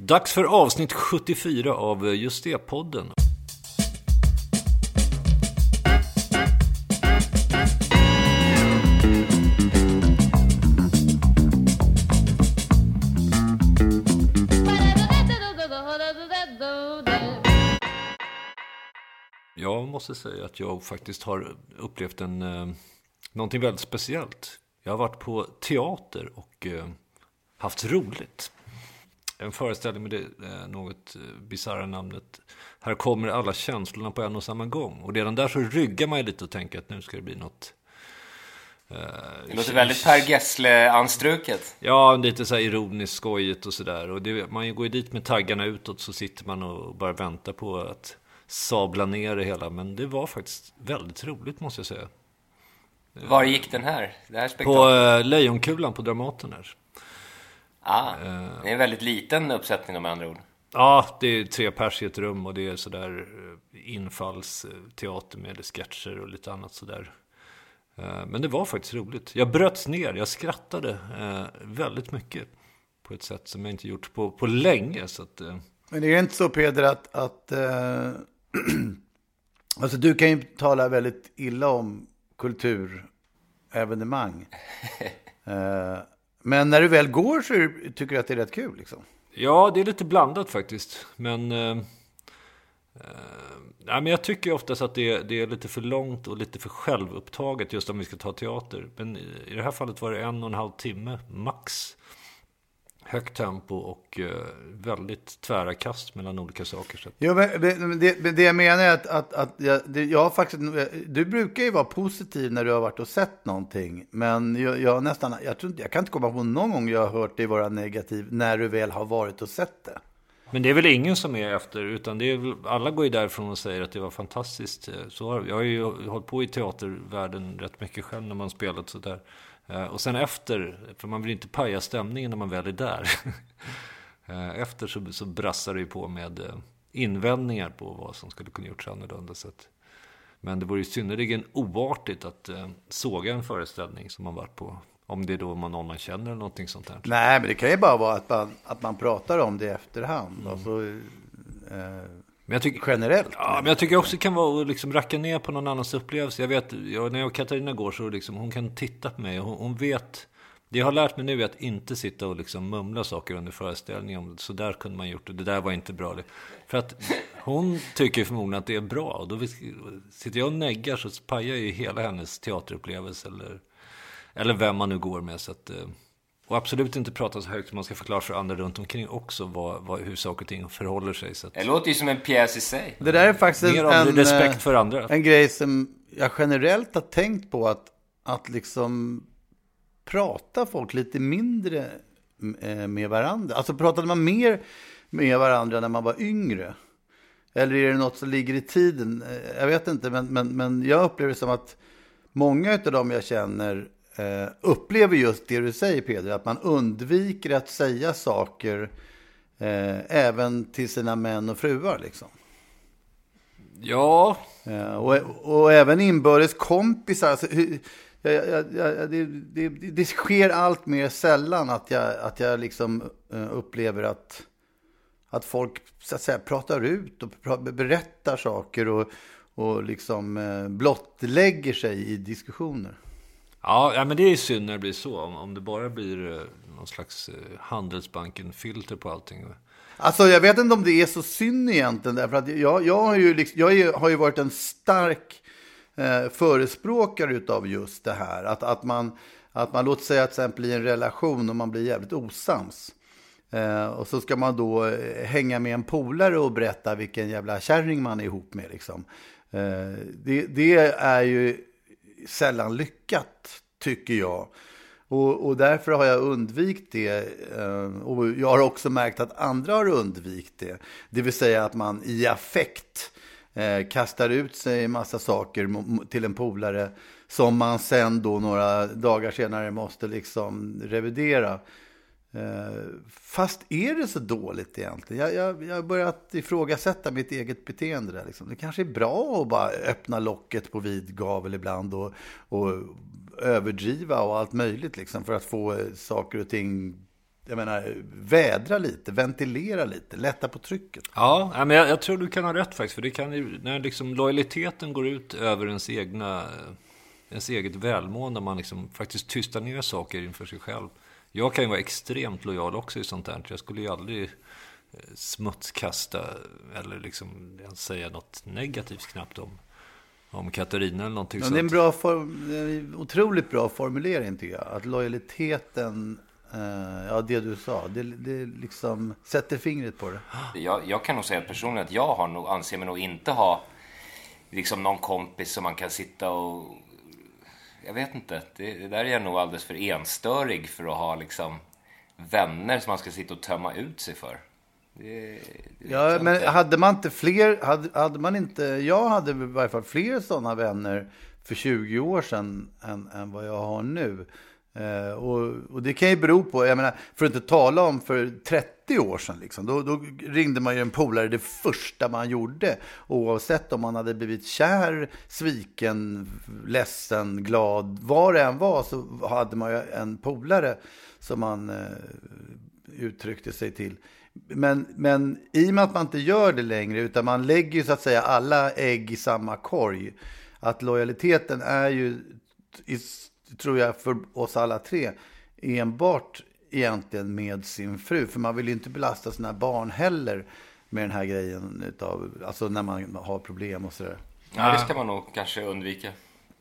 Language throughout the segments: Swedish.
Dags för avsnitt 74 av eh, Just det-podden. Jag måste säga att jag faktiskt har upplevt en, eh, någonting väldigt speciellt. Jag har varit på teater och eh, haft roligt. En föreställning med det något eh, bisarra namnet Här kommer alla känslorna på en och samma gång. Och redan där så ryggar man ju lite och tänker att nu ska det bli något eh, det låter väldigt Per Gessle-anstruket. Ja, lite så här ironiskt skojigt och sådär. Och det, man går ju dit med taggarna utåt så sitter man och bara väntar på att sabla ner det hela. Men det var faktiskt väldigt roligt måste jag säga. Var gick den här? Det här på uh, Lejonkulan på Dramaten här. Ah, det är en väldigt liten uppsättning med andra ord. Ja, det är tre pers i ett rum och det är sådär eh, infallsteater med sketcher och lite annat sådär. Eh, men det var faktiskt roligt. Jag bröts ner, jag skrattade väldigt mycket. På ett sätt som jag inte gjort på, på länge. Så att, Men det är inte så Peder att, att äh, alltså du kan ju tala väldigt illa om kulturevenemang. Men när du väl går så tycker du att det är rätt kul liksom? Ja, det är lite blandat faktiskt. Men, eh, eh, men jag tycker oftast att det det är lite för långt och lite för självupptaget just om vi ska ta teater. Men i det här fallet var det en och en halv timme max högt tempo och eh, väldigt tvära kast mellan olika saker. Så. Ja, men det, det jag menar är att, att, att jag, det, jag faktiskt, du brukar ju vara positiv när du har varit och sett någonting. Men jag, jag nästan, jag, tror, jag kan inte komma på någon gång jag har hört dig vara negativ när du väl har varit och sett det. Men det är väl ingen som är efter, utan det är, alla går ju därifrån och säger att det var fantastiskt. Så jag har ju hållit på i teatervärlden rätt mycket själv när man spelat sådär. Eh, och sen efter, för man vill inte paja stämningen när man väl är där. Eh, efter så, så brassar det ju på med eh, invändningar på vad som skulle kunna gjorts annorlunda. Så att, men det vore ju synnerligen oartigt att såga en föreställning som man varit på. Om det är då man, någon man känner eller någonting sånt här. Nej, men det kan ju bara vara att man, att man pratar om det i efterhand. Mm. Alltså, eh, men jag tycker, generellt. Ja, men jag tycker också det kan vara att liksom racka ner på någon annans upplevelse. Jag vet, jag, när jag och Katarina går så liksom, hon kan titta på mig och hon, hon, vet. Det jag har lärt mig nu är att inte sitta och liksom mumla saker under föreställningen. Så där kunde man gjort det, det där var inte bra. För att hon tycker förmodligen att det är bra. Och då sitter jag och neggar så pajar ju hela hennes teaterupplevelse. Eller, eller vem man nu går med. Så att, eh, och absolut inte prata så högt, man ska förklara för andra runt omkring också vad, vad, hur saker och ting förhåller sig. Så att... Det låter ju som en pjäs i sig. Det där är faktiskt Mer en, respekt för andra. en grej som jag generellt har tänkt på, att, att liksom prata folk lite mindre eh, med varandra. Alltså pratade man mer med varandra när man var yngre? Eller är det något som ligger i tiden? Eh, jag vet inte, men, men, men jag upplever det som att många av dem jag känner eh, upplever just det du säger Peder, att man undviker att säga saker eh, även till sina män och fruar. Liksom. Ja. Eh, och, och även inbördes kompisar. Alltså, jag, jag, jag, det, det, det, sker allt mer sällan att jag, att jag liksom eh, upplever att, att folk så att säga, pratar ut och berättar saker och, och liksom eh, blottlägger sig i diskussioner. Ja, men det är synd när det blir så. Om, om det bara blir eh, någon slags eh, Handelsbanken-filter på allting. Alltså jag vet inte om det är så synd egentligen, därför att jag, jag, har, ju liksom, jag har ju varit en stark eh, förespråkare av just det här. Att, att, man, att man, låt säga till exempel i en relation och man blir jävligt osams. Eh, och så ska man då eh, hänga med en polare och berätta vilken jävla kärring man är ihop med. Liksom. Eh, det, det, är ju sällan lyckat, tycker jag. Och, och, därför har jag undvikit det. Eh, och jag har också märkt att andra har undvikit det. Det vill säga att man i affekt eh, kastar ut sig en massa saker till en polare som man sen då några dagar senare måste liksom revidera. Eh, fast är det så dåligt egentligen? Jag, jag, jag har börjat ifrågasätta mitt eget beteende där. Liksom. Det kanske är bra att bara öppna locket på vid gavel ibland och, och överdriva och allt möjligt liksom, för att få eh, saker och ting jag menar, vädra lite, ventilera lite, lätta på trycket. Ja, men jag, jag tror du kan ha rätt faktiskt. För det kan ju, när liksom lojaliteten går ut över ens egna, eh, ens eget välmående, man liksom faktiskt tystar ner saker inför sig själv. Jag kan ju vara extremt lojal också i sånt här. Jag skulle ju aldrig eh, smutskasta eller liksom säga något negativt knappt om, om Katarina eller någonting ja, sånt. Det är en bra form, en otroligt bra formulering tycker jag. Att lojaliteten, eh, ja det du sa, det, det liksom sätter fingret på det. Jag, jag kan nog säga personligen att jag har nog, anser mig nog inte ha liksom någon kompis som man kan sitta och jag vet inte. Det, det, där är jag nog alldeles för enstörig för att ha liksom vänner som man ska sitta och tömma ut sig för. Det, ja, men inte. hade man inte fler, hade, hade man inte, jag hade i varje fall fler sådana vänner för 20 år sedan än, än vad jag har nu. Eh, och, och, det kan ju bero på, jag menar, för att inte tala om för 30 år sedan, liksom, då, då, ringde man ju en polare det första man gjorde. Oavsett om man hade blivit kär, sviken, ledsen, glad, vad det än var så hade man ju en polare som man eh, uttryckte sig till. Men, men i och med att man inte gör det längre, utan man lägger ju så att säga alla ägg i samma korg, att lojaliteten är ju i tror jag, för oss alla tre enbart egentligen med sin fru. För man vill ju inte belasta sina barn heller med den här grejen utav, alltså när man har problem och sådär. Ja, det ska man nog kanske undvika.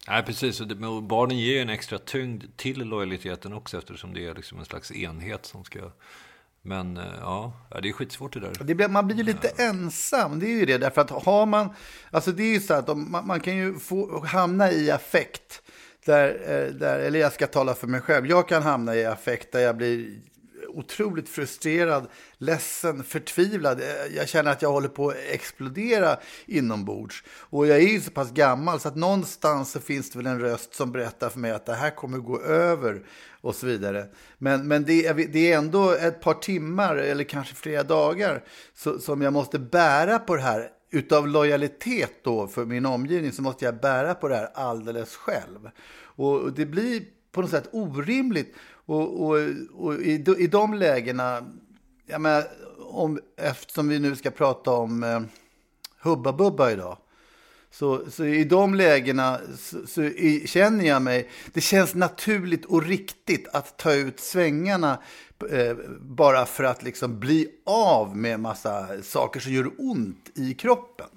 Nej, precis. Och barnen ger en extra tyngd till lojaliteten också eftersom det är liksom en slags enhet som ska... Men ja, det är skitsvårt det där. Det blir, man blir ju lite ja. ensam, det är ju det. Därför att har man... Alltså det är ju så att man, man kan ju få hamna i affekt där, eh, där, eller jag ska tala för mig själv, jag kan hamna i affekt där jag blir otroligt frustrerad, ledsen, förtvivlad. Eh, jag känner att jag håller på att explodera inombords. Och jag är ju så pass gammal så att någonstans så finns det väl en röst som berättar för mig att det här kommer gå över och så vidare. Men, men det, är, det är ändå ett par timmar eller kanske flera dagar så, som jag måste bära på det här utav lojalitet då för min omgivning så måste jag bära på det här alldeles själv. Och det blir på något sätt orimligt. Och, och, och i, i de lägena, jag menar, om, eftersom vi nu ska prata om eh, Hubba Bubba idag. Så, så i de lägena så, så i, känner jag mig, det känns naturligt och riktigt att ta ut svängarna eh, bara för att liksom bli av med massa saker som gör ont i kroppen.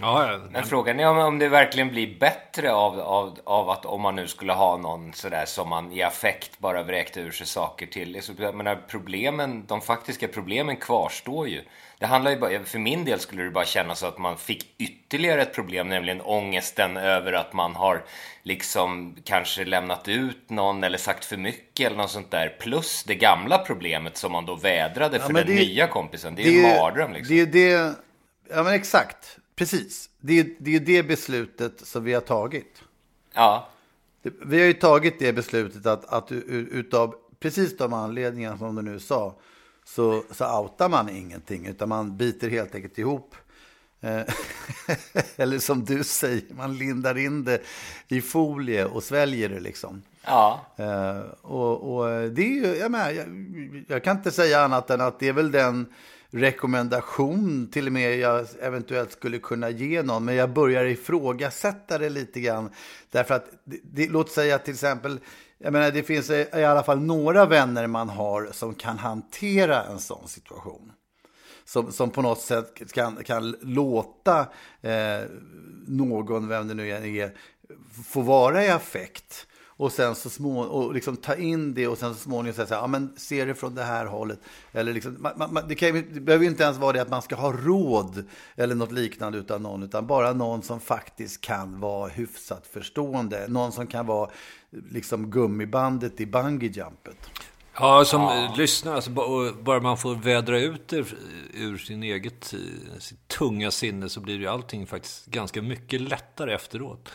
Ja, ja. Men frågan är om, om det verkligen blir bättre av, av, av att om man nu skulle ha någon sådär som man i affekt bara vräkte ur sig saker till. Jag menar, problemen, de faktiska problemen kvarstår ju. Det handlar ju bara, för min del skulle det bara kännas så att man fick ytterligare ett problem, nämligen ångesten över att man har liksom kanske lämnat ut någon eller sagt för mycket eller något sånt där. Plus det gamla problemet som man då vädrade för ja, den det, nya kompisen. Det är ju en mardröm liksom. Det det, ja men exakt. Precis. Det det är det beslutet som vi har tagit. Ja. Vi har ju tagit det beslutet att, att utav precis de anledningar som du nu sa så, så outar man ingenting utan man biter helt enkelt ihop. Eh, eller som du säger, man lindar in det i folie och sväljer det liksom. Ja. Eh, och, och det är ju, jag, menar, jag, jag kan inte säga annat än att det är väl den rekommendation till och med jag eventuellt skulle kunna ge någon. Men jag börjar ifrågasätta det lite grann. Därför att, det, låt säga till exempel jag menar, det finns eh, i alla fall några vänner man har som kan hantera en sån situation. Som, som på något sätt kan, kan låta eh, någon, vem det nu är, få vara i affekt. Och sen så små, och liksom ta in det och sen så småningom säga så här, ja men se det från det här hållet. Eller liksom, man, man, det, kan, det behöver inte ens vara det att man ska ha råd eller något liknande utan någon, utan bara någon som faktiskt kan vara hyfsat förstående. Någon som kan vara liksom gummibandet i bungee-jumpet. Ja, som ja. lyssnar, alltså, bara man får vädra ut det ur sin eget sitt tunga sinne så blir ju allting faktiskt ganska mycket lättare efteråt.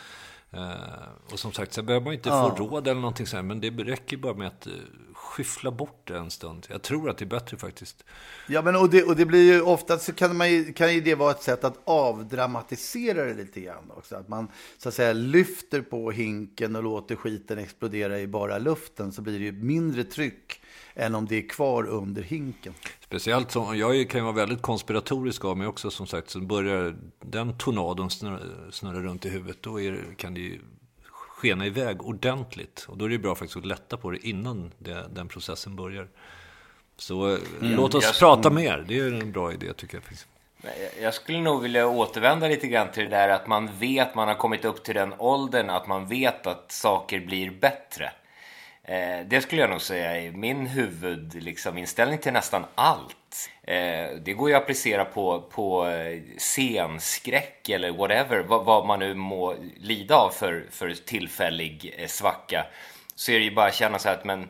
Uh, och som sagt, så behöver man inte ja. få råd eller någonting sånt, men det räcker bara med att uh, skyffla bort det en stund. Jag tror att det är bättre faktiskt. Ja, men och det, och det blir ju ofta så kan, man, kan ju det vara ett sätt att avdramatisera det lite grann också. Att man så att säga lyfter på hinken och låter skiten explodera i bara luften så blir det ju mindre tryck än om det är kvar under hinken. Speciellt som, jag kan ju vara väldigt konspiratorisk av mig också som sagt. Så börjar den tornadon snurra, snurra runt i huvudet, då är, kan det ju skena iväg ordentligt. Och då är det bra faktiskt att lätta på det innan det, den processen börjar. Så mm. låt oss prata mer. Det är en bra idé tycker jag. Jag skulle nog vilja återvända lite grann till det där att man vet, man har kommit upp till den åldern att man vet att saker blir bättre. Eh, det skulle jag nog säga är min huvudinställning liksom, till nästan allt. Eh, det går ju att applicera på, på eh, scenskräck eller whatever, vad, vad, man nu må lida av för, för tillfällig eh, svacka. Så är det ju bara att känna så här att men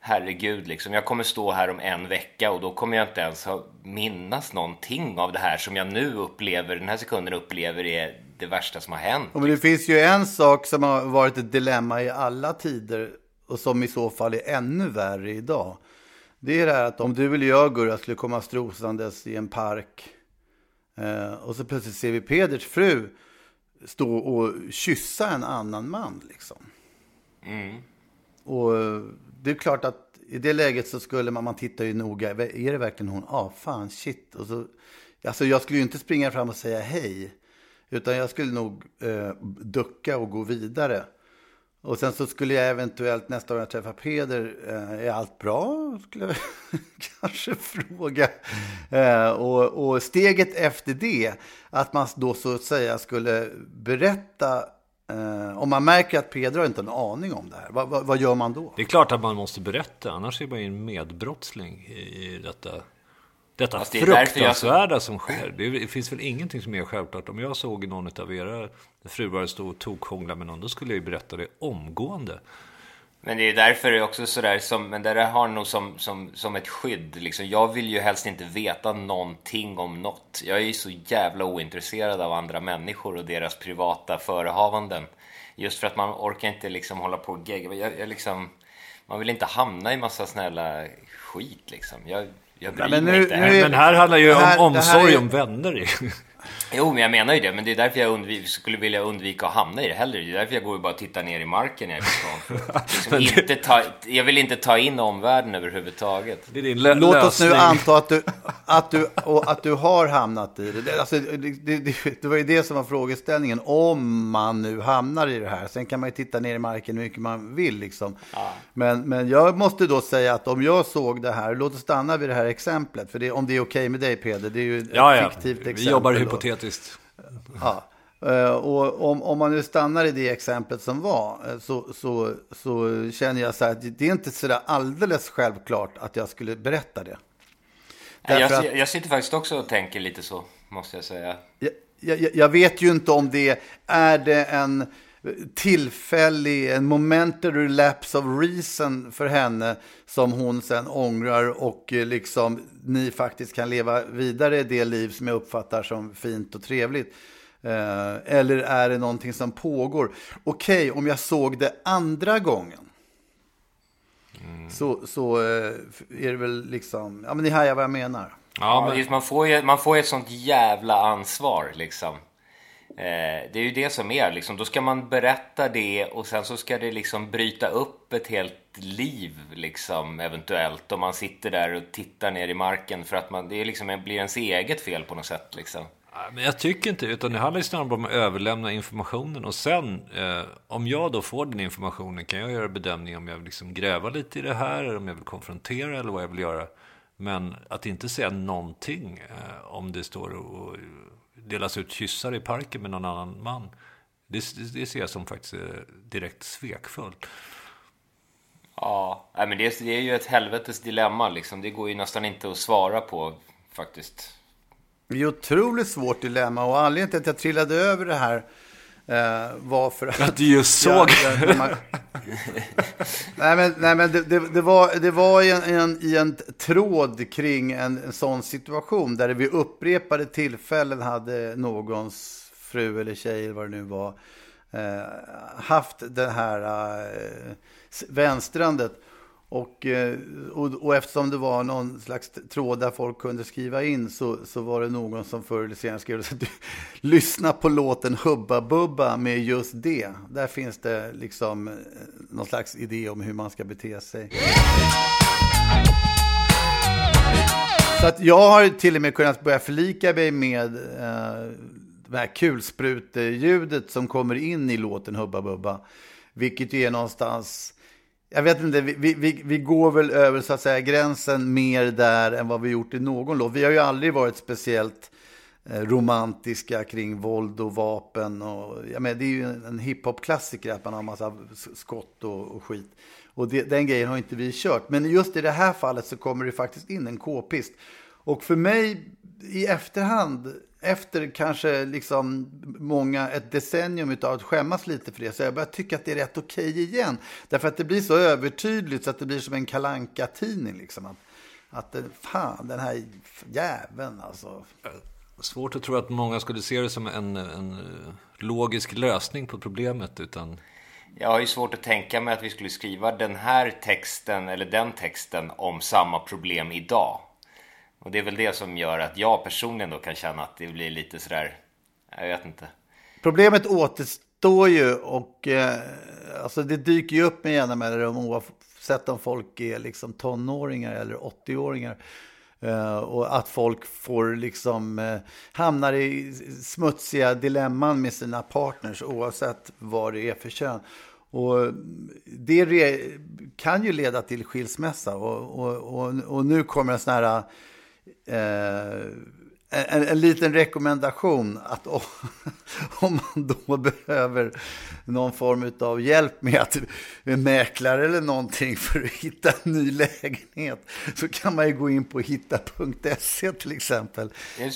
herregud, liksom, jag kommer stå här om en vecka och då kommer jag inte ens ha minnas någonting av det här som jag nu upplever, den här sekunden upplever är det värsta som har hänt. Men det finns ju en sak som har varit ett dilemma i alla tider och som i så fall är ännu värre idag. Det är det här att om du eller jag, Gurra, skulle komma strosandes i en park eh, och så plötsligt ser vi Peders fru stå och kyssa en annan man. Liksom. Mm. Och eh, det är klart att i det läget så skulle man, man titta ju noga, är det verkligen hon? Ja, ah, fan, shit. Och så, alltså jag skulle ju inte springa fram och säga hej, utan jag skulle nog eh, ducka och gå vidare. Och sen så skulle jag eventuellt nästa gång jag träffar Peder, eh, är allt bra? Skulle jag kanske fråga. Eh, och, och, steget efter det, att man då så att säga skulle berätta eh, om man märker att Peder har inte en aning om det här, vad, vad, vad, gör man då? Det är klart att man måste berätta, annars är man ju en medbrottsling i detta detta det fruktansvärda jag... som sker. Det finns väl ingenting som är självklart. Om jag såg någon av era fruar stå och tokhångla med någon, då skulle jag ju berätta det omgående. Men det är därför det är också sådär, som, men det där har nog som, som, som ett skydd. Liksom. Jag vill ju helst inte veta någonting om något. Jag är ju så jävla ointresserad av andra människor och deras privata förehavanden. Just för att man orkar inte liksom hålla på och gegga. Jag, jag liksom, man vill inte hamna i massa snälla skit liksom. Jag, jag bryr men, nu, mig inte. Nu, men här handlar ju här, om omsorg är... om vänner. Jo, men jag menar ju det. Men det är därför jag skulle vilja undvika att hamna i det hellre. Det är därför jag går och bara tittar ner i marken när jag är på stan. Liksom inte ta, jag vill inte ta in omvärlden överhuvudtaget. Det är din Låt lösning. oss nu anta att du, att, du, och att du har hamnat i det. Alltså, det, det, det, var ju det som var frågeställningen. Om man nu hamnar i det här. Sen kan man ju titta ner i marken hur mycket man vill. Liksom. Ja. Men, men jag måste då säga att om jag såg det här. Låt oss stanna vid det här exemplet. För det, om det är okej okay med dig Peder. Det är ju ett ja, ja. fiktivt exempel. Vi jobbar hypotetiskt hypotetiskt. Ja. Eh, och om, om man nu stannar i det exemplet som var eh, så, så, så känner jag så här att det är inte så där alldeles självklart att jag skulle berätta det. Jag, att, jag sitter faktiskt också och tänker lite så, måste jag säga. Jag, jag, jag vet ju inte om det är det en tillfällig, en momentary lapse of reason för henne som hon sen ångrar och eh, liksom ni faktiskt kan leva vidare det liv som jag uppfattar som fint och trevligt. Eh, eller är det någonting som pågår? Okej, okay, om jag såg det andra gången. Mm. Så, så eh, är det väl liksom, ja men ni hajar vad jag menar. Ja, men... man, får ju, man får ju ett sånt jävla ansvar liksom. Eh, det är ju det som är liksom. Då ska man berätta det och sen så ska det liksom bryta upp ett helt liv liksom eventuellt. Om man sitter där och tittar ner i marken för att man, det är liksom, blir ens eget fel på något sätt liksom. Men jag tycker inte utan det handlar liksom ju snarare om att överlämna informationen. Och sen, eh, om jag då får den informationen kan jag göra bedömning om jag vill liksom gräva lite i det här, eller om jag vill konfrontera eller vad jag vill göra. Men att inte säga någonting eh, om det står och delas ut kyssar i parken med någon annan man. Det, det, det ser jag som faktiskt eh, direkt svekfullt. Ja, men det, det är ju ett helvetes dilemma liksom. Det går ju nästan inte att svara på faktiskt. Det är otroligt svårt dilemma och anledningen till att jag trillade över det här eh, var för att... Att du just såg. Jag, man... nej, men, nej, men det, det, det, var, det var i en, en, i en tråd kring en, en sån situation där det vid upprepade tillfällen hade någons fru eller tjej eller vad det nu var eh, haft det här eh, vänstrandet. Och, eh, och, och, eftersom det var någon slags tråd där folk kunde skriva in så, så var det någon som förr eller senare skrev att lyssna på låten Hubba Bubba med just det. Där finns det liksom eh, någon slags idé om hur man ska bete sig. Så att jag har till och med kunnat börja förlika mig med eh, det här kulspruteljudet som kommer in i låten Hubba Bubba. Vilket ju är någonstans jag vet inte, vi, vi, vi går väl över så att säga gränsen mer där än vad vi gjort i någon låt. Vi har ju aldrig varit speciellt eh, romantiska kring våld och vapen. Och, jag menar, det är ju en hiphop-klassiker att man har en massa skott och, och skit. Och det, den grejen har inte vi kört. Men just i det här fallet så kommer det faktiskt in en k-pist. Och för mig i efterhand efter kanske liksom många, ett decennium av att skämmas lite för det, så jag börjar tycka att det är rätt okej okay igen. Därför att det blir så övertydligt så att det blir som en kalanka tidning liksom. Att, att fan, den här jäveln alltså. Svårt att tro att många skulle se det som en, en logisk lösning på problemet, utan... Jag har ju svårt att tänka mig att vi skulle skriva den här texten eller den texten om samma problem idag. Och det är väl det som gör att jag personligen då kan känna att det blir lite sådär, jag vet inte. Problemet återstår ju och eh, alltså det dyker ju upp med jämna mellanrum oavsett om folk är liksom tonåringar eller 80-åringar. Eh, och att folk får liksom eh, hamnar i smutsiga dilemman med sina partners oavsett vad det är för kön. Och det kan ju leda till skilsmässa och, och, och, och nu kommer en sån här eh, en, en, liten rekommendation att om, om, man då behöver någon form av hjälp med att en mäklare eller någonting för att hitta en ny lägenhet så kan man ju gå in på hitta.se till exempel. Eh,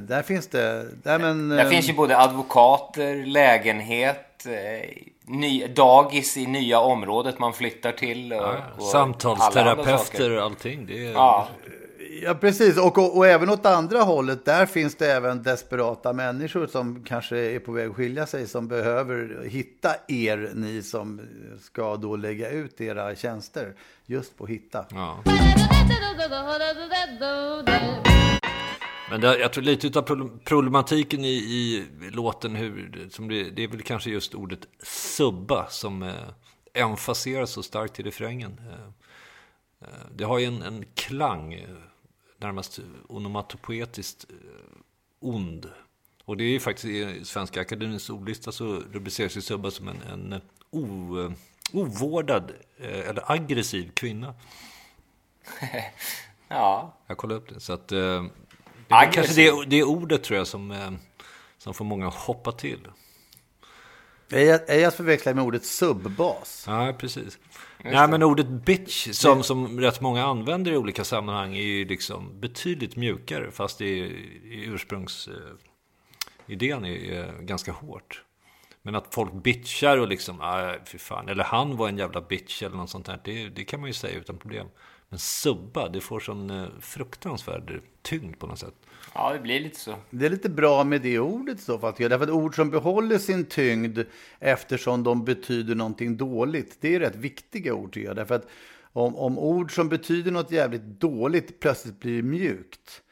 där finns det... Där, men, där eh, finns ju både advokater, lägenhet, eh, ny, dagis i nya området man flyttar till. Och, ja, och samtalsterapeuter och allting. Det är... Ja. Ja, precis. Och, och, och, även åt andra hållet, där finns det även desperata människor som kanske är på väg att skilja sig, som behöver hitta er, ni som ska då lägga ut era tjänster, just på Hitta. Ja. Men det, jag tror lite av problematiken i, i låten, hur, som det, det, är väl kanske just ordet subba som eh, emfaseras så starkt i refrängen. Eh, eh det har ju en, en klang eh, närmast onomatopoetiskt eh, ond. Och det är ju faktiskt i Svenska Akademiens ordlista så rubriceras ju Subba som en, en o, eh, ovårdad eh, eller aggressiv kvinna. ja. Jag kollade upp det. Så att, det är kanske det, det ordet tror jag som, som får många att hoppa till. Är jag förväxlar med ordet subbas? Ja, precis. Nej, men ordet bitch, som, som rätt många använder i olika sammanhang, är ju liksom betydligt mjukare. Fast det är, i ursprungsidén är, är ganska hårt. Men att folk bitchar och liksom, ah, fy fan, eller han var en jävla bitch eller något sånt där. Det, det kan man ju säga utan problem. Men subba, det får sån eh, fruktansvärd tyngd på något sätt. Ja, det blir lite så. Det är lite bra med det ordet så fall. Därför att ord som behåller sin tyngd eftersom de betyder någonting dåligt, det är rätt viktiga ord tycker jag. Därför att om, om ord som betyder något jävligt dåligt plötsligt blir mjukt,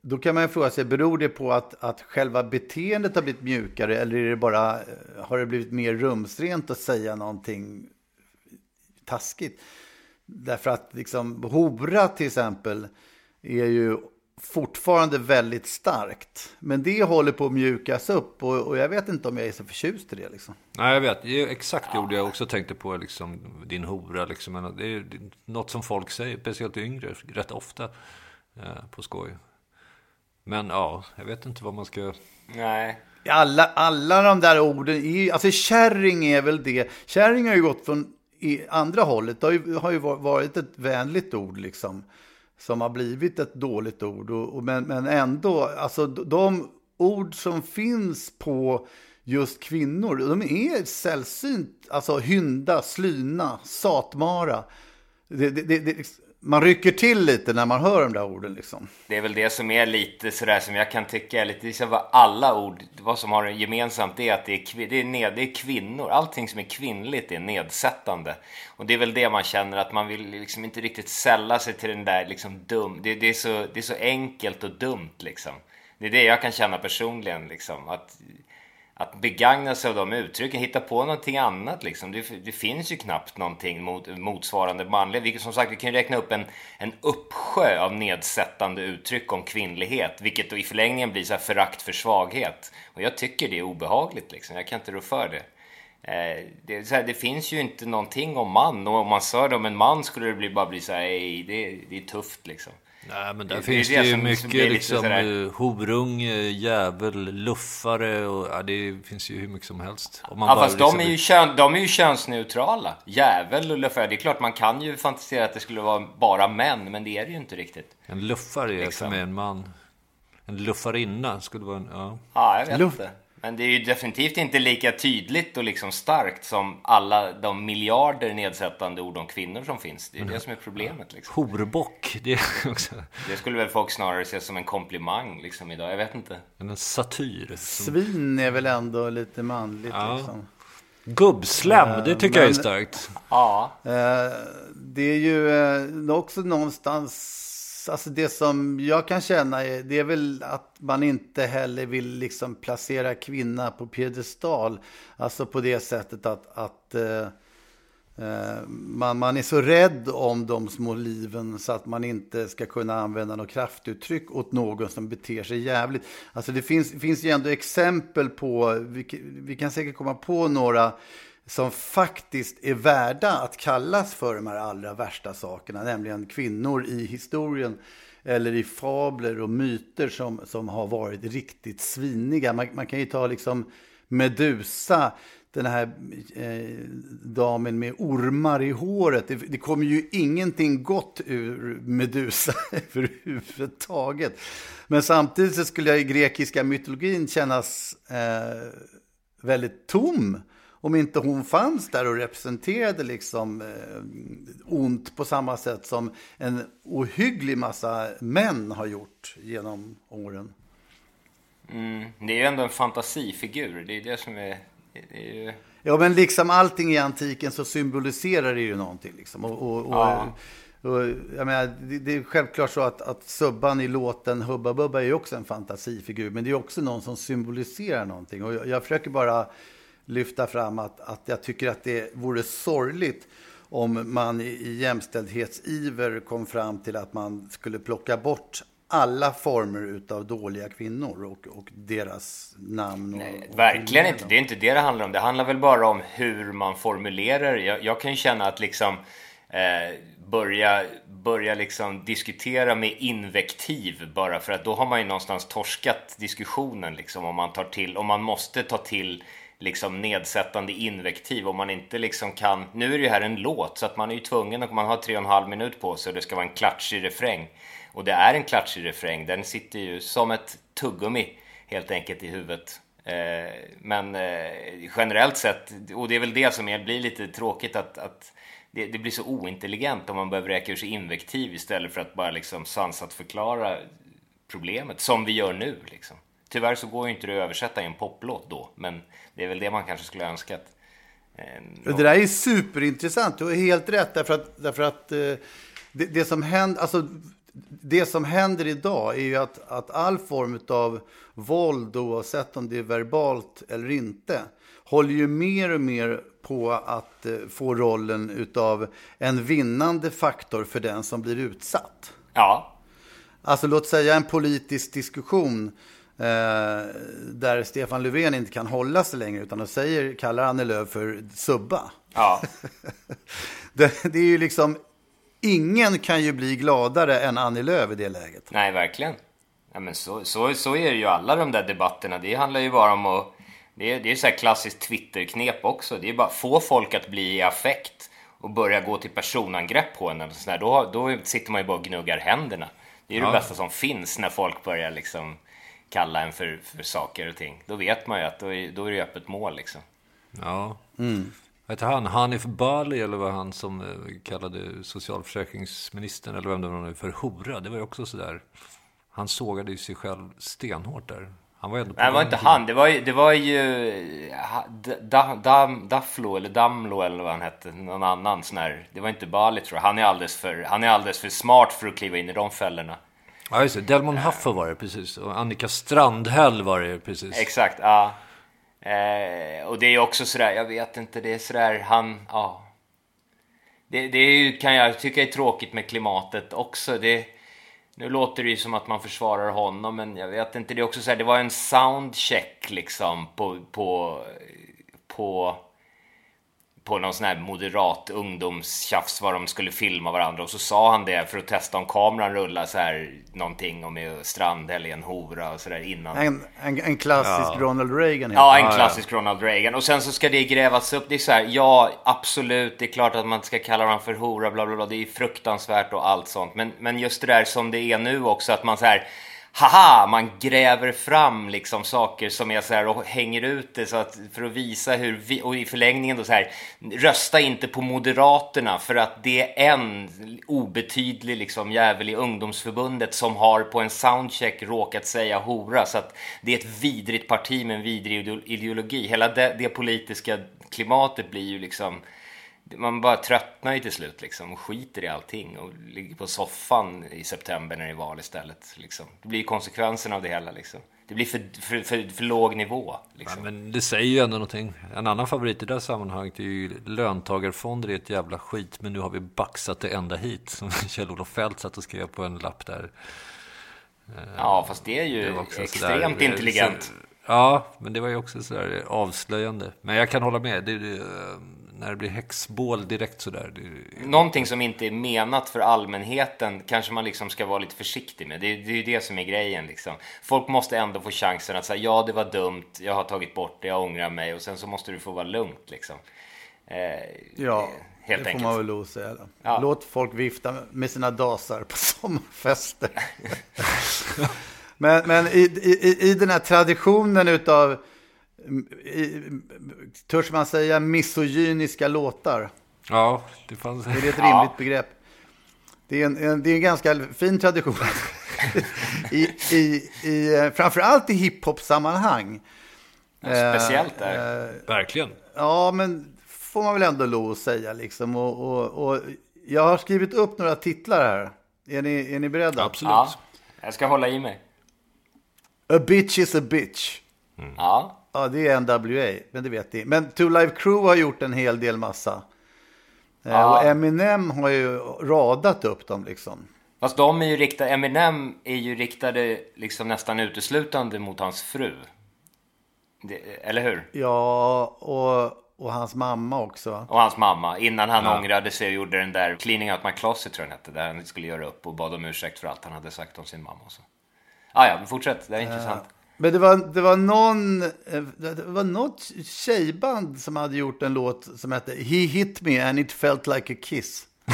då kan man fråga sig, beror det på att, att själva beteendet har blivit mjukare eller är det bara, eh, har det blivit mer rumsrent att säga någonting taskigt? Därför att liksom hora till exempel är ju fortfarande väldigt starkt. Men det håller på att mjukas upp och, och, jag vet inte om jag är så förtjust i det. Liksom. Nej, jag vet. Det är exakt det ja. jag också tänkte på, liksom, din hora. Liksom. Det är något som folk säger, speciellt yngre, rätt ofta eh, på skoj. Men ja, jag vet inte vad man ska... Nej. Alla, alla de där orden, är, alltså kärring är väl det. Kärring har ju gått från i andra hållet. Det har ju, har ju varit ett vänligt ord liksom som har blivit ett dåligt ord. Och, och, men, men ändå, alltså de ord som finns på just kvinnor, de är sällsynt, alltså hynda, slyna, satmara. Det, det, det, man rycker till lite när man hör de där orden liksom. Det är väl det som är lite sådär som jag kan tycka är lite, liksom vad alla ord, vad som har gemensamt är att det är, det, är ned, det är kvinnor. Allting som är kvinnligt är nedsättande. Och det är väl det man känner att man vill liksom inte riktigt sälla sig till den där liksom dum, det, det, är, så, det är så enkelt och dumt liksom. Det är det jag kan känna personligen liksom. Att, att begagna sig av de uttrycken, hitta på någonting annat liksom. Det, det finns ju knappt någonting mot, motsvarande manligt. Vilket som sagt, vi kan ju räkna upp en, en uppsjö av nedsättande uttryck om kvinnlighet, vilket då i förlängningen blir så här förakt för svaghet. Och jag tycker det är obehagligt liksom. Jag kan inte rå för det. Eh, det, här, det, finns ju inte någonting om man och om man sa det om en man skulle det bli, bara bli så här, det, det är tufft liksom. Nej, men där det, finns det, det ju som, mycket som liksom uh, horunge, jävel, luffare och ja, det finns ju hur mycket som helst. Om man ja, fast liksom... de, är ju kön, de är ju könsneutrala. Jävel och luffare. Det är klart man kan ju fantisera att det skulle vara bara män, men det är det ju inte riktigt. En luffare är liksom. för mig en man. En luffarinna skulle vara en... Ja, ja jag vet Luff inte. Men det är ju definitivt inte lika tydligt och liksom starkt som alla de miljarder nedsättande ord om kvinnor som finns. Det är mm. det som är problemet. Liksom. Horbock, det också... Det skulle väl folk snarare se som en komplimang liksom idag, jag vet inte. En satyr. Som... Svin är väl ändå lite manligt ja. liksom. Gubbslem, det tycker men, jag är starkt. Ja. Eh, det är ju eh, också någonstans Alltså, alltså det som jag kan känna är, det är väl att man inte heller vill liksom placera kvinna på piedestal. Alltså på det sättet att, att eh, eh, man, man är så rädd om de små liven så att man inte ska kunna använda något kraftuttryck åt någon som beter sig jävligt. Alltså det finns, finns ju ändå exempel på, vi, vi kan säkert komma på några som faktiskt är värda att kallas för de här allra värsta sakerna, nämligen kvinnor i historien eller i fabler och myter som, som har varit riktigt sviniga. Man, man kan ju ta liksom Medusa, den här eh, damen med ormar i håret. Det, det kommer ju ingenting gott ur Medusa överhuvudtaget. Men samtidigt så skulle jag i grekiska mytologin kännas eh, väldigt tom om inte hon fanns där och representerade liksom eh, ont på samma sätt som en ohygglig massa män har gjort genom åren. Mm, det är ju ändå en fantasifigur. Det är det som är... Det är ju... Ja, men liksom allting i antiken så symboliserar det ju någonting. Liksom. Och, och, och, ja. och jag menar, det, det, är självklart så att, att Subban i låten Hubba Bubba är ju också en fantasifigur. Men det är också någon som symboliserar någonting. Och jag, jag försöker bara lyfta fram att, att jag tycker att det vore sorgligt om man i jämställdhetsiver kom fram till att man skulle plocka bort alla former av dåliga kvinnor och, och deras namn. Och, Nej, och verkligen inte. Det är inte det det handlar om. Det handlar väl bara om hur man formulerar. Jag, jag kan ju känna att liksom eh, börja, börja liksom diskutera med invektiv bara för att då har man ju någonstans torskat diskussionen liksom om man tar till, om man måste ta till liksom nedsättande invektiv om man inte liksom kan... Nu är det ju här en låt så att man är ju tvungen och man har tre och en halv minut på sig och det ska vara en klatschig refräng. Och det är en klatschig refräng, den sitter ju som ett tuggummi helt enkelt i huvudet. Eh, men eh, generellt sett, och det är väl det som är, blir lite tråkigt att, att det, det, blir så ointelligent om man behöver räka ur sig invektiv istället för att bara liksom sansat förklara problemet, som vi gör nu. Liksom. Tyvärr så går ju inte det att översätta i en poplåt då, men det är väl det man kanske skulle önskat. Eh, det där är superintressant, du har helt rätt, därför att, därför att eh, det, det, som händer, alltså, det som händer idag är ju att, att all form av våld, oavsett om det är verbalt eller inte, håller ju mer och mer på att eh, få rollen utav en vinnande faktor för den som blir utsatt. Ja, Alltså låt säga en politisk diskussion där Stefan Löfven inte kan hålla sig längre utan de säger, kallar Annie Lööf för subba. Ja. det, det är ju liksom, ingen kan ju bli gladare än Annie Lööf i det läget. Nej, verkligen. Ja, men så, så, så är det ju alla de där debatterna. Det handlar ju bara om att... Det är, det är så här klassiskt Twitter-knep också. Det är bara få folk att bli i affekt och börja gå till personangrepp på en. Eller sådär. Då, då sitter man ju bara och gnuggar händerna. Det är ja. det bästa som finns när folk börjar liksom kalla en för, för saker och ting. Då vet man ju att då är, då är det öppet mål liksom. Ja. Mm. Vad heter han? Hanif Bali eller vad han som eh, kallade socialförsäkringsministern eller vem det var nu för hora. Det var ju också sådär. Han sågade ju sig själv stenhårt där. Han var ändå Nej, det var inte han. Det var ju, det var ju da, da, Daflo eller Damlo eller vad han hette. Någon annan sån här. Det var inte Bali tror jag. Han är alldeles för, han är alldeles för smart för att kliva in i de fällorna. Ja, just det. Delmon Huffer var det precis. Och Annika Strandhäll var det precis. Exakt, ja. Eh, och det är också sådär, jag vet inte, det är sådär, han, ja. Det, det är, kan jag tycka är tråkigt med klimatet också. Det, nu låter det ju som att man försvarar honom, men jag vet inte. Det är också så här, det var en soundcheck liksom på, på, på på någon sån här moderat ungdomstjafs var de skulle filma varandra och så sa han det för att testa om kameran rullar så här någonting om Strand eller en hora och så där innan. En, en, en klassisk ja. Ronald Reagan. Ja, en klassisk ja. Ronald Reagan. Och sen så ska det grävas upp. Det är så här, ja absolut, det är klart att man inte ska kalla varandra för hora, bla bla bla. Det är fruktansvärt och allt sånt. Men, men just det där som det är nu också, att man så här haha, man gräver fram liksom saker som är så här och hänger ut det så att för att visa hur vi, och i förlängningen då så här, rösta inte på Moderaterna för att det är en obetydlig liksom jävel i ungdomsförbundet som har på en soundcheck råkat säga hora så att det är ett vidrigt parti med en vidrig ideologi. Hela det, det politiska klimatet blir ju liksom man bara tröttnar ju till slut liksom och skiter i allting och ligger på soffan i september när det är val istället. Liksom. Det blir konsekvensen av det hela liksom. Det blir för, för, för, för låg nivå. Liksom. Ja, men det säger ju ändå någonting. En annan favorit i det här sammanhanget är ju löntagarfonder är ett jävla skit, men nu har vi baxat det ända hit. Som Kjell-Olof Feldt satt och skrev på en lapp där. Ja, fast det är ju det extremt sådär, intelligent. Så, ja, men det var ju också sådär avslöjande. Men jag kan hålla med. Det, det, när det blir häxbål direkt sådär. Det... Någonting som inte är menat för allmänheten kanske man liksom ska vara lite försiktig med. Det, är, det är ju det som är grejen liksom. Folk måste ändå få chansen att säga ja, det var dumt, jag har tagit bort det, jag ångrar mig och sen så måste du få vara lugnt liksom. Eh, ja, helt det får man väl lov säga. Ja. Låt folk vifta med sina dasar på sommarfester. men men i, i, i den här traditionen utav törs man säga misogyniska låtar? Ja, det fanns. Är det ett rimligt ja. begrepp? Det är en, en, det är en ganska fin tradition. I, i, i, framförallt i hiphop-sammanhang. Speciellt där. Eh, Verkligen. Ja, men får man väl ändå lov att säga liksom. Och, och, och, jag har skrivit upp några titlar här. Är ni, är ni beredda? Absolut. Ja, jag ska hålla i mig. A bitch is a bitch. Mm. Ja. Ja, det är NWA, men det vet ni. Men Two Live Crew har gjort en hel del massa. Eh, ja. Och Eminem har ju radat upp dem liksom. Fast de är ju riktade, Eminem är ju riktade liksom nästan uteslutande mot hans fru. Det, eller hur? Ja, och, och hans mamma också. Och hans mamma, innan han ja. ångrade sig och gjorde den där Cleaning Out My Closet tror jag den hette, där han skulle göra upp och bad om ursäkt för allt han hade sagt om sin mamma och så. Ah, ja, fortsätt, det är intressant. Men det var, det var någon, eh, det var något tjejband som hade gjort en låt som hette He hit me and it felt like a kiss.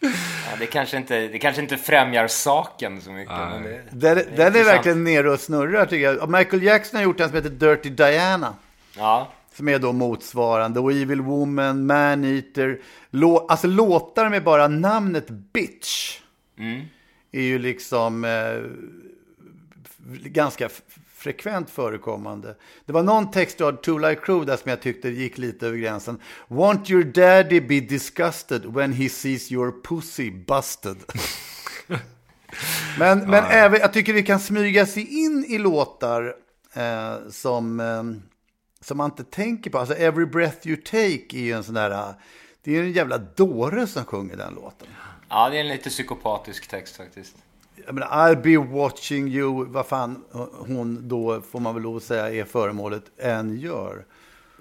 ja, det, kanske inte, det kanske inte främjar saken så mycket. Men det, den, det den är verkligen nere och snurrar tycker jag. Michael Jackson har gjort en som heter Dirty Diana. Ja. Som är då motsvarande. Och Evil Woman, Man Eater. Lå, alltså låtar med bara namnet Bitch. Mm är ju liksom eh, ganska frekvent förekommande. Det var någon text av Two Light Crew där som jag tyckte gick lite över gränsen. Won't your daddy be disgusted when he sees your pussy busted? men men även, jag tycker det kan smyga sig in i låtar eh, som, eh, som man inte tänker på. Alltså Every breath you take är ju en sån där, det är en jävla dåre som sjunger den låten. Ja, det är en lite psykopatisk text faktiskt. Jag menar, I'll be watching you, vad fan hon då, får man väl lov att säga, är föremålet, än gör.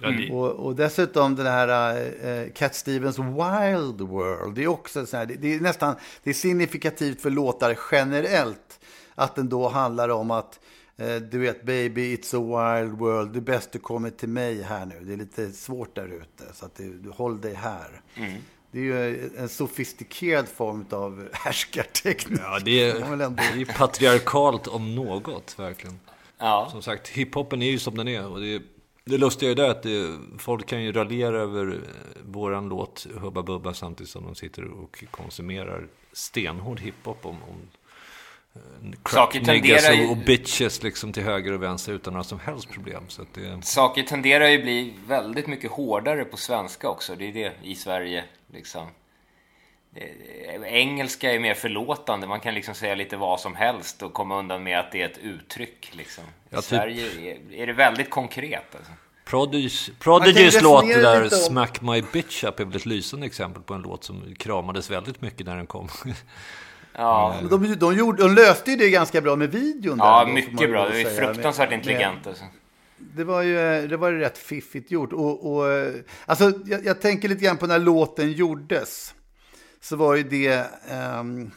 Det, Och, och dessutom den här eh, Cat Stevens Wild World, det är också så här, det, det är nästan, det är signifikativt för låtar generellt, att den då handlar om att eh, du vet, baby, it's a wild world. Det är bäst du kommer till mig här nu. Det är lite svårt där ute, så att du, du håll dig här. Det är ju en sofistikerad form av härskarteknik. ja, det, är, det är patriarkalt om något, verkligen. Ja, Som sagt, hiphopen är ju som den är. Och det, det lustiga är det att det, folk kan ju raljera över eh, våran låt Hubba Bubba samtidigt som de sitter och konsumerar stenhård hiphop om, om eh, Saker tenderar ju- och, och bitches liksom till höger och vänster utan några som helst problem. Så att det, saker tenderar ju bli väldigt mycket hårdare på svenska också. Det är det i Sverige liksom. Det- Engelska är mer förlåtande. Man kan liksom säga lite vad som helst och komma undan med att det är ett uttryck. Liksom. I Ja, typ- Sverige är, är det väldigt konkret. Alltså. Kan låt där, Smack My Bitch Up, är väl ett lysande exempel på en låt som kramades väldigt mycket när den kom. Ja, Men De, de, gjorde, de löste ju det ganska bra med videon. där, ja man mycket bra. Det är fruktansvärt Med- intelligent. Alltså. Det var ju eh, det var ju rätt fiffigt gjort. Och, och, eh, alltså, jag, jag tänker lite grann på när låten gjordes. Så var ju det... Um,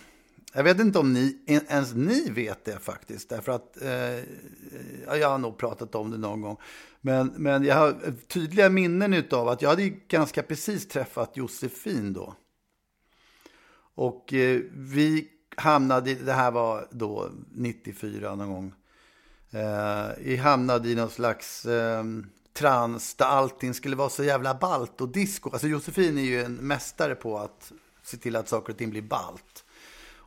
jag vet inte om ni, ens ni vet det faktiskt. Därför att eh, jag har nog pratat om det någon gång. Men, men jag har tydliga minnen av att jag hade ganska precis träffat Josefin då. Och eh, vi hamnade, det här var då 94 någon gång. Eh, hamnade i någon slags eh, trans där allting skulle vara så jävla balt och disco. Alltså Josefin är ju en mästare på att se till att saker och ting blir balt.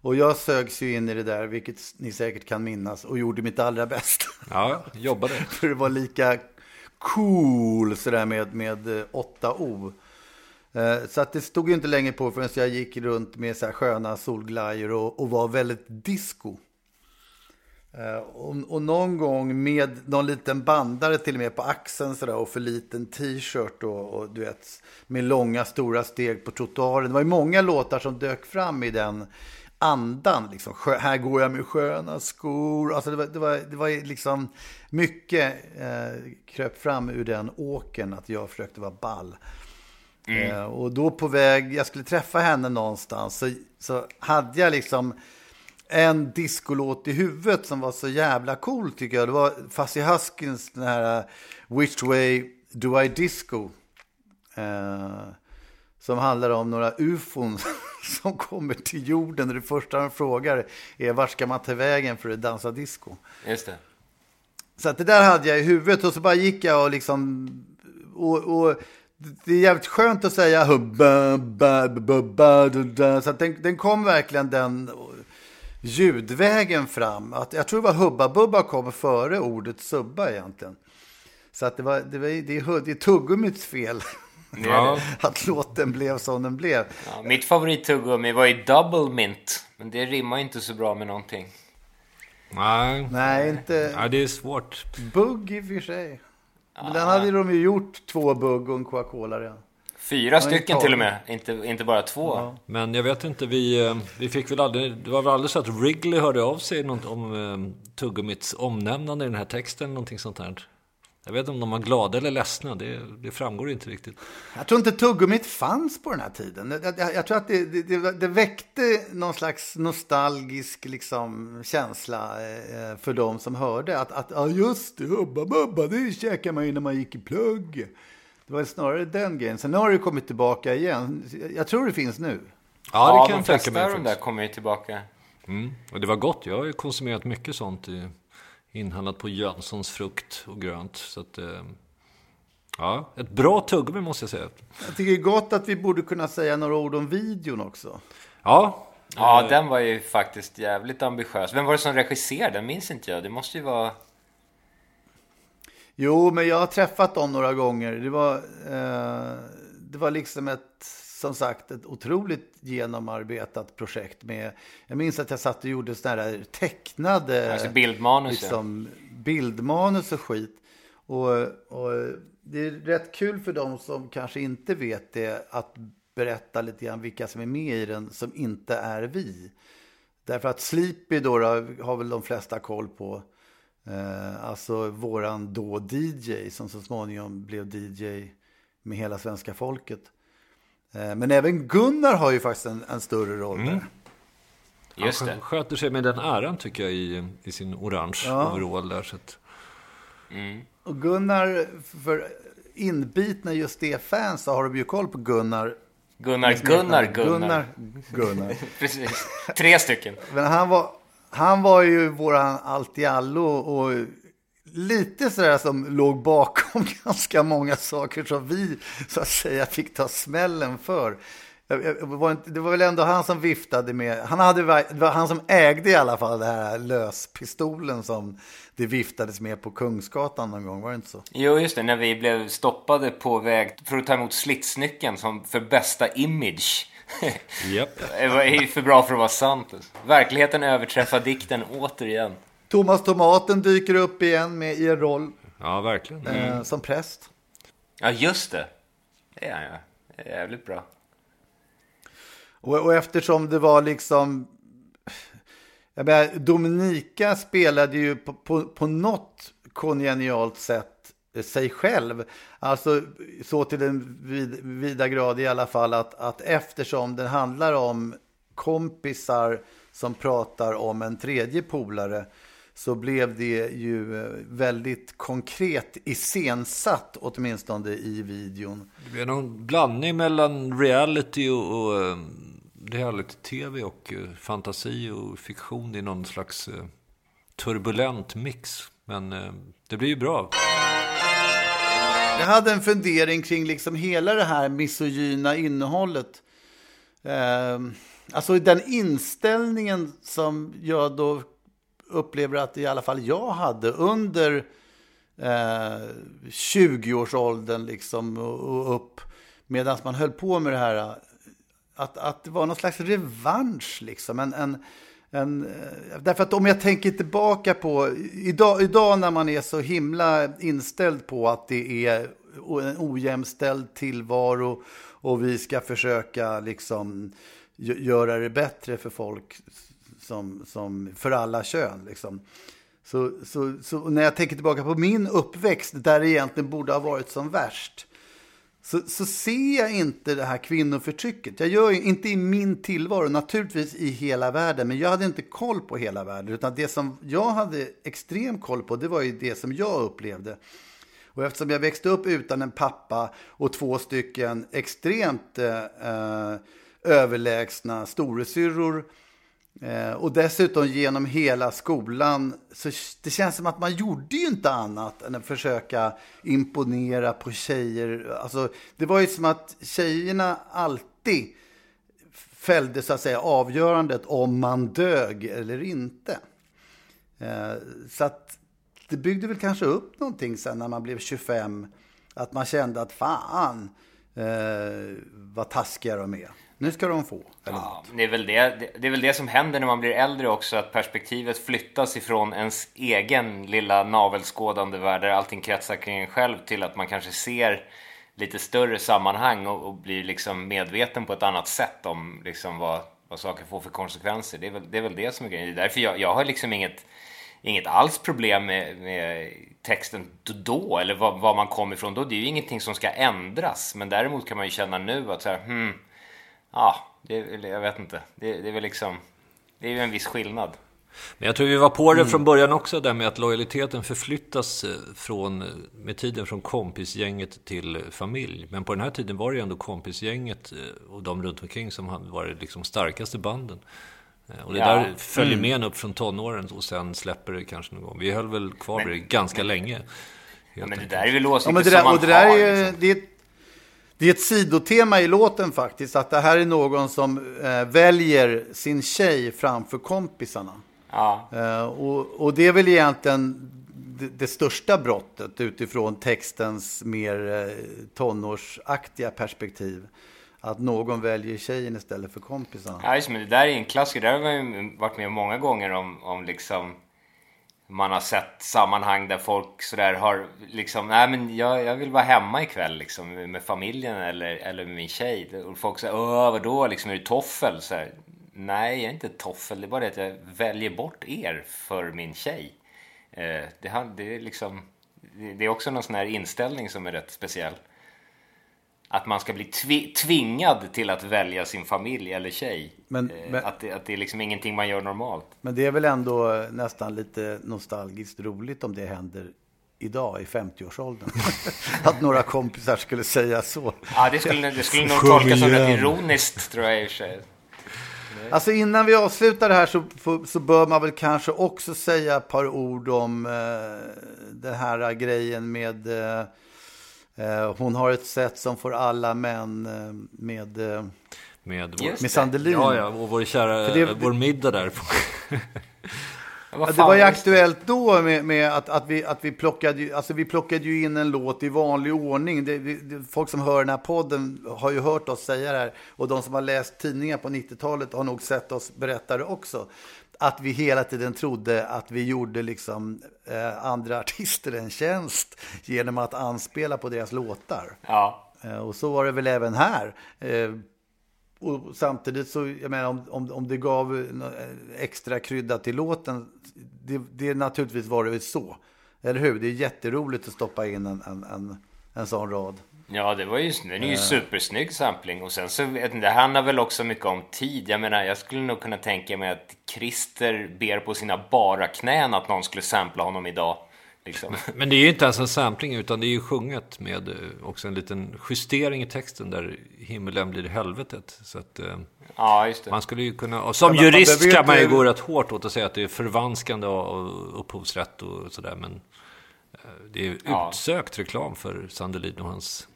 Och jag sögs ju in i det där, vilket ni säkert kan minnas, och gjorde mitt allra bästa. ja, jobbade. För det var lika cool sådär med, med eh, åtta O. Eh, Så att det stod ju inte länge på förrän jag gick runt med så här sköna solglajjor och, och var väldigt disco. Eh, Och, och någon gång med någon liten bandare till och med på axeln sådär och för liten t-shirt och, och du vet med långa stora steg på trottoaren. Det var ju många låtar som dök fram i den andan. Liksom. Här går jag med sköna skor. Alltså det var, det var, det var liksom mycket eh, kröp fram ur den åken att jag försökte vara ball. Eh, och då på väg, jag skulle träffa henne någonstans, så, så hade jag liksom en discolåt i huvudet som var så jävla cool tycker jag. Det var Fuzzy Huskins, den här eh, Which Way Do I Disco. Eh, som handlar om några ufon som kommer till jorden och det första de frågar är vart ska man ta vägen för att dansa disco. Just det. Så att det där hade jag i huvudet och så bara gick jag och liksom... Och, och det är jävligt skönt att säga hubba, ba, ba, ba, da, da. Så att den, den kom verkligen den ljudvägen fram. Att, jag tror det var hubba bubba kom före ordet subba egentligen. Så att det, var, det, var, det, är, det är tuggummits fel Ja. att låten blev som den blev. Ja, mitt favorittuggummi var ju Double Mint. Men det rimmar inte så bra med någonting. Nej, Nej, inte ja, det är svårt. bugg i och för sig. Men den hade de ju gjort två bugg och en Coca-Cola redan. Fyra Ja, stycken till och med, inte, inte bara två. Men jag vet inte, vi, eh, vi fick väl aldrig... Det var väl aldrig så att Wrigley hörde av sig något om eh, tuggummits omnämnande i den här texten, någonting sånt här. Jag vet inte om de var glada eller ledsna, det, det framgår inte riktigt. Jag tror inte tuggummit fanns på den här tiden. Jag, jag, jag tror att det, det, det, det väckte någon slags nostalgisk liksom, känsla eh, för de som hörde. Att, att ja, just det, hubba bubba, det käkade man ju när man gick i plugg. Det var snarare den grejen. Sen har det kommit tillbaka igen. Jag tror det finns nu. Ja, det Ja, kan de jag tänka flesta mig. av de där faktiskt. kommer ju tillbaka. Mm. Och det var gott, jag har ju konsumerat mycket sånt. i- Inhandlat på Jönssons frukt och grönt. Så att, eh, ja, ett bra tuggummi måste jag säga. Jag tycker det är gott att vi borde kunna säga några ord om videon också. Ja, Ja, den var ju faktiskt jävligt ambitiös. Vem var det som regisserade? Den minns inte jag. Det måste ju vara... Jo, men jag har träffat dem några gånger. Det var, eh, det var liksom ett, som sagt, ett otroligt genomarbetat projekt. Med, jag minns att jag satt och gjorde sådana här tecknade Alltså bildmanus, liksom, bildmanus och skit. Och, och det är rätt kul för dem som kanske inte vet det att berätta lite grann vilka som är med i den som inte är vi. Därför att Sleepy då, då har väl de flesta koll på. Eh, alltså våran då DJ som så småningom blev DJ med hela svenska folket. Eh, men även Gunnar har ju faktiskt en, en större roll mm. där. Just Han sköter sig med den äran tycker jag i, i sin orange ja. overall där. Så att... mm. Och Gunnar, för inbitna just det fans så har de ju koll på Gunnar. Gunnar, Gunnar, Gunnar. Gunnar, Gunnar. Precis, tre stycken. Men han var, han var ju våran allt i allo och lite sådär som låg bakom ganska många saker som vi så att säga fick ta smällen för. Det var väl ändå han som viftade med, han hade, det var han som ägde i alla fall den här löspistolen som det viftades med på Kungsgatan någon gång, var det inte så? Jo, just det, när vi blev stoppade på väg för att ta emot slitsnyckeln som för bästa image. Yep. det var för bra för att vara sant. Verkligheten överträffar dikten återigen. Thomas Tomaten dyker upp igen med i en roll. Ja, verkligen. Eh, som präst. Ja, just det. Det är han ja. Jävligt bra. Och, och eftersom det var liksom... Jag menar, Dominika spelade ju på, på, på något kongenialt sätt sig själv. Alltså så till den vid, vida grad i alla fall att, att eftersom den handlar om kompisar som pratar om en tredje polare så blev det ju väldigt konkret iscensatt åtminstone i videon. Det blev någon blandning mellan reality och, och ehm, reality-tv och eh, fantasi och fiktion i någon slags eh, turbulent mix. Men ehm, det blir ju bra. Jag hade en fundering kring liksom hela det här misogyna innehållet. Eh, alltså den inställningen som jag då upplever att i alla fall jag hade under eh, 20-årsåldern liksom och, upp. Medan man höll på med det här eh, att, att det var någon slags revansch liksom. En, en, en, eh, därför att om jag tänker tillbaka på idag, idag när man är så himla inställd på att det är en ojämställd tillvaro och vi ska försöka liksom göra det bättre för folk som, som för alla kön. Liksom. Så, så, så när jag tänker tillbaka på min uppväxt där det egentligen borde ha varit som värst så, så ser jag inte det här kvinnoförtrycket. Jag gör inte i min tillvaro, naturligtvis i hela världen, men jag hade inte koll på hela världen. Utan det som jag hade extrem koll på, det var ju det som jag upplevde. Och eftersom jag växte upp utan en pappa och två stycken extremt eh, eh överlägsna storasyrror Eh, och dessutom genom hela skolan, så det känns som att man gjorde ju inte annat än att försöka imponera på tjejer. Alltså, det var ju som att tjejerna alltid fällde så att säga avgörandet om man dög eller inte. Eh, så att det byggde väl kanske upp någonting sen när man blev 25. Att man kände att fan eh, vad taskiga de är. Nu ska de få. Ja, det, är väl det, det är väl det som händer när man blir äldre också, att perspektivet flyttas ifrån ens egen lilla navelskådande värld där allting kretsar kring en själv till att man kanske ser lite större sammanhang och, och blir liksom medveten på ett annat sätt om liksom vad, vad saker får för konsekvenser. Det är väl det, är väl det som är grejen. Det är därför jag, jag har liksom inget, inget alls problem med, med texten då, eller vad, vad man kom ifrån då. Det är ju ingenting som ska ändras. Men däremot kan man ju känna nu att så här, hmm, ja, det, jag vet inte. Det, det är väl liksom, det är ju en viss skillnad. Men jag tror vi var på det mm. från början också, där med att lojaliteten förflyttas eh, från, med tiden från kompisgänget till familj. Men på den här tiden var det ju ändå kompisgänget eh, och de runt omkring som var de liksom starkaste banden. Eh, och det ja. där följer mm. med en upp från tonåren och sen släpper det kanske någon gång. Vi höll väl kvar vid det ganska länge. Ja, men det där är väl åsikter ja, men det där, som man och det där har. Är, liksom. det, det är ett sidotema i låten faktiskt, att det här är någon som eh, väljer sin tjej framför kompisarna. Ja. Eh, och, och, det är väl egentligen det, det, största brottet utifrån textens mer eh, tonårsaktiga perspektiv. Att någon väljer tjejen istället för kompisarna. Ja, just, men det där är en klassiker. Det har man ju varit med många gånger om, om liksom man har sett sammanhang där folk sådär har liksom, nej men jag, jag vill vara hemma ikväll liksom med familjen eller, eller med min tjej. Och folk säger, åh vadå, liksom är du toffel? Så här, nej, jag är inte toffel, det är bara det att jag väljer bort er för min tjej. Eh, det, det, är liksom, det är också någon sån här inställning som är rätt speciell. Att man ska bli tvi tvingad till att välja sin familj eller tjej. Men, eh, men, att, det, att det är liksom ingenting man gör normalt. Men det är väl ändå nästan lite nostalgiskt roligt om det händer idag i 50-årsåldern. att några kompisar skulle säga så. Ja, det skulle, det skulle nog tolkas som rätt ironiskt tror jag i och för sig. Alltså innan vi avslutar det här så, så bör man väl kanske också säga ett par ord om eh, den här grejen med Eh, hon har ett sätt som får alla män eh, med, eh, med, vår, med Sandelin. Ja, ja, och vår kära, det, vår middag där. Ja, det var ju aktuellt då med, med, att, att, vi, att vi, plockade, alltså vi plockade ju in en låt i vanlig ordning. Det, det, folk som hör den här podden har ju hört oss säga det här. Och de som har läst tidningar på 90-talet har nog sett oss berätta det också att vi hela tiden trodde att vi gjorde liksom, eh, andra artister en tjänst genom att anspela på deras låtar. Ja. Eh, och så var det väl även här. Eh, och samtidigt så, jag menar om, om, om det gav extra krydda till låten, det, det naturligtvis var det så. Eller hur? Det är jätteroligt att stoppa in en, en, en, en sån rad. Ja, det var ju, den är ju supersnygg sampling. Och sen så, det handlar väl också mycket om tid. Jag menar, jag skulle nog kunna tänka mig att Christer ber på sina bara knän att någon skulle sampla honom idag. Liksom. Men det är ju inte ens en sampling, utan det är ju sjunget med eh, också en liten justering i texten där himmelen blir helvetet. Så att, eh, ja, just det. Man skulle ju kunna, och som jurist kan man ju gå rätt hårt åt att säga att det är förvanskande av upphovsrätt och sådär. Men det är ja. utsökt reklam för Sandelin och hans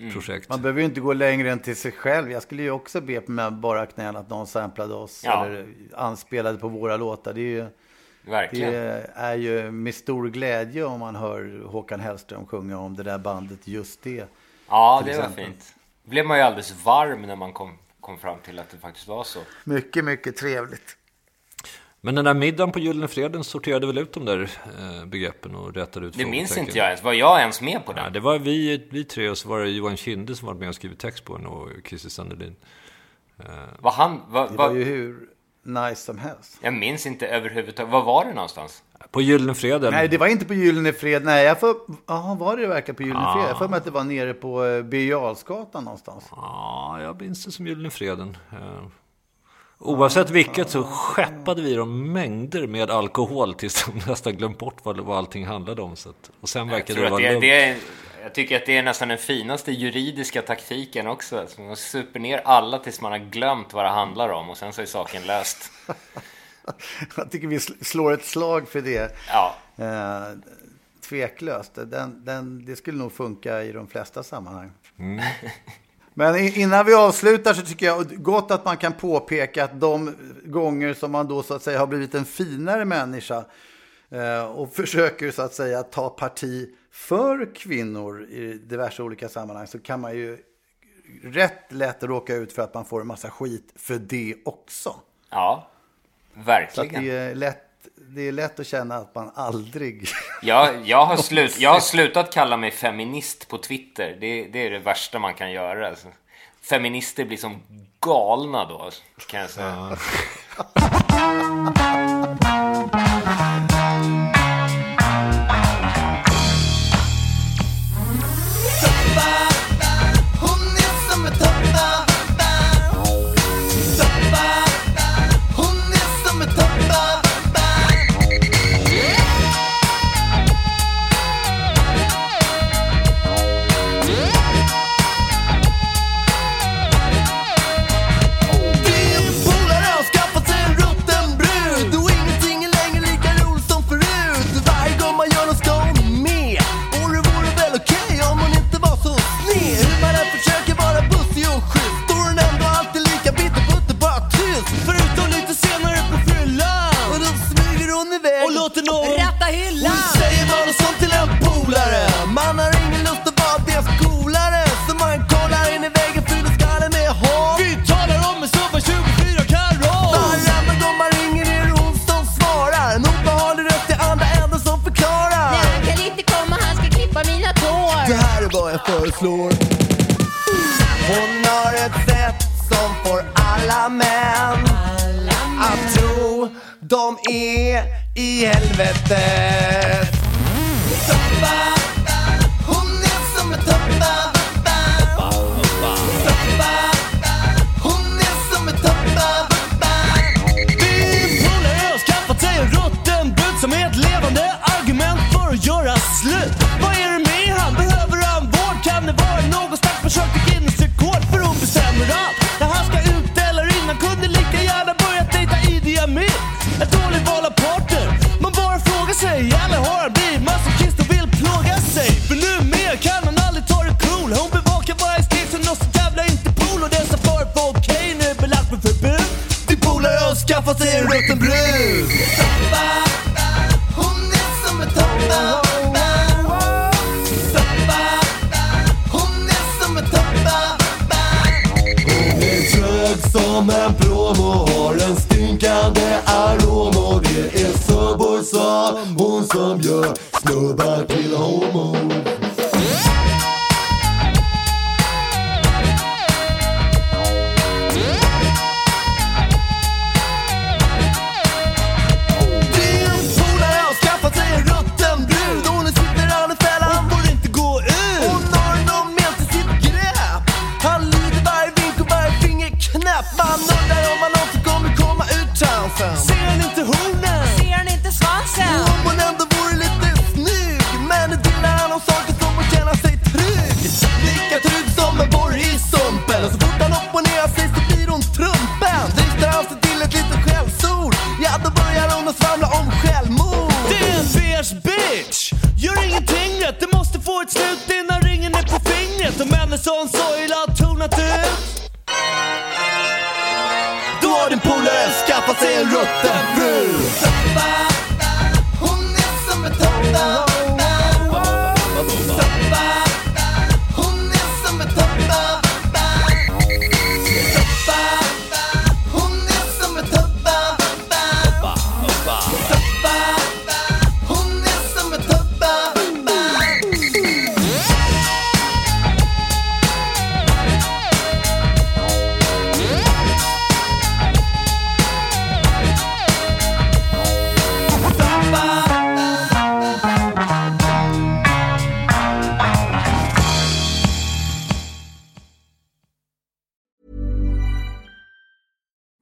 mm. projekt. Man behöver ju inte gå längre än till sig själv. Jag skulle ju också be på med bara knän att någon samplade oss ja. eller anspelade på våra låtar. Det är ju, Verkligen. Det är ju med stor glädje om man hör Håkan Hellström sjunga om det där bandet Just det. Ja, det exempel. var fint. blev man ju alldeles varm när man kom, kom fram till att det faktiskt var så. Mycket, mycket trevligt. Men den där middagen på Gyllene Freden sorterade väl ut de där eh, begreppen och rättade ut Det minns inte jag ens. Var jag ens med på det? Ja, det var vi, vi tre och så var det Johan Kinde som var med och skrivit text på den och Christer Sandelin. Eh. Var han... Var, det var ju hur nice som helst. Jag minns inte överhuvudtaget. Var var det någonstans? På Gyllene Freden. Nej, det var inte på Gyllene Freden. Nej, jag får... Jaha, var det verkligen på Gyllene Freden? Jag får mig att det var nere på eh, Birger någonstans. Ja, jag minns det som Gyllene Freden. Oavsett vilket så skeppade vi dem mängder med alkohol tills de nästan glömt bort vad, vad allting handlade om. Så att, och sen verkade det vara det, det är, Jag tycker att det är nästan den finaste juridiska taktiken också. Alltså man super ner alla tills man har glömt vad det handlar om och sen så är saken löst. jag tycker vi slår ett slag för det. Ja. Eh, tveklöst. Den, den, det skulle nog funka i de flesta sammanhang. Mm. Men innan vi avslutar så tycker jag gott att man kan påpeka att de gånger som man då så att säga har blivit en finare människa eh, och försöker så att säga ta parti för kvinnor i diverse olika sammanhang så kan man ju rätt lätt råka ut för att man får en massa skit för det också. Ja, verkligen. Så det är lätt det är lätt att känna att man aldrig... Ja, jag, har slut, jag har slutat kalla mig feminist på Twitter. Det, det är det värsta man kan göra. Alltså. Feminister blir som galna då, kan jag säga. slår. skaffat sig en rutten brud. Hon är som en toppa. Toppa, hon är som en toppa. Hon är trög som en pråm och har en stinkande arom Och det är Subway som hon som gör snubbar till homo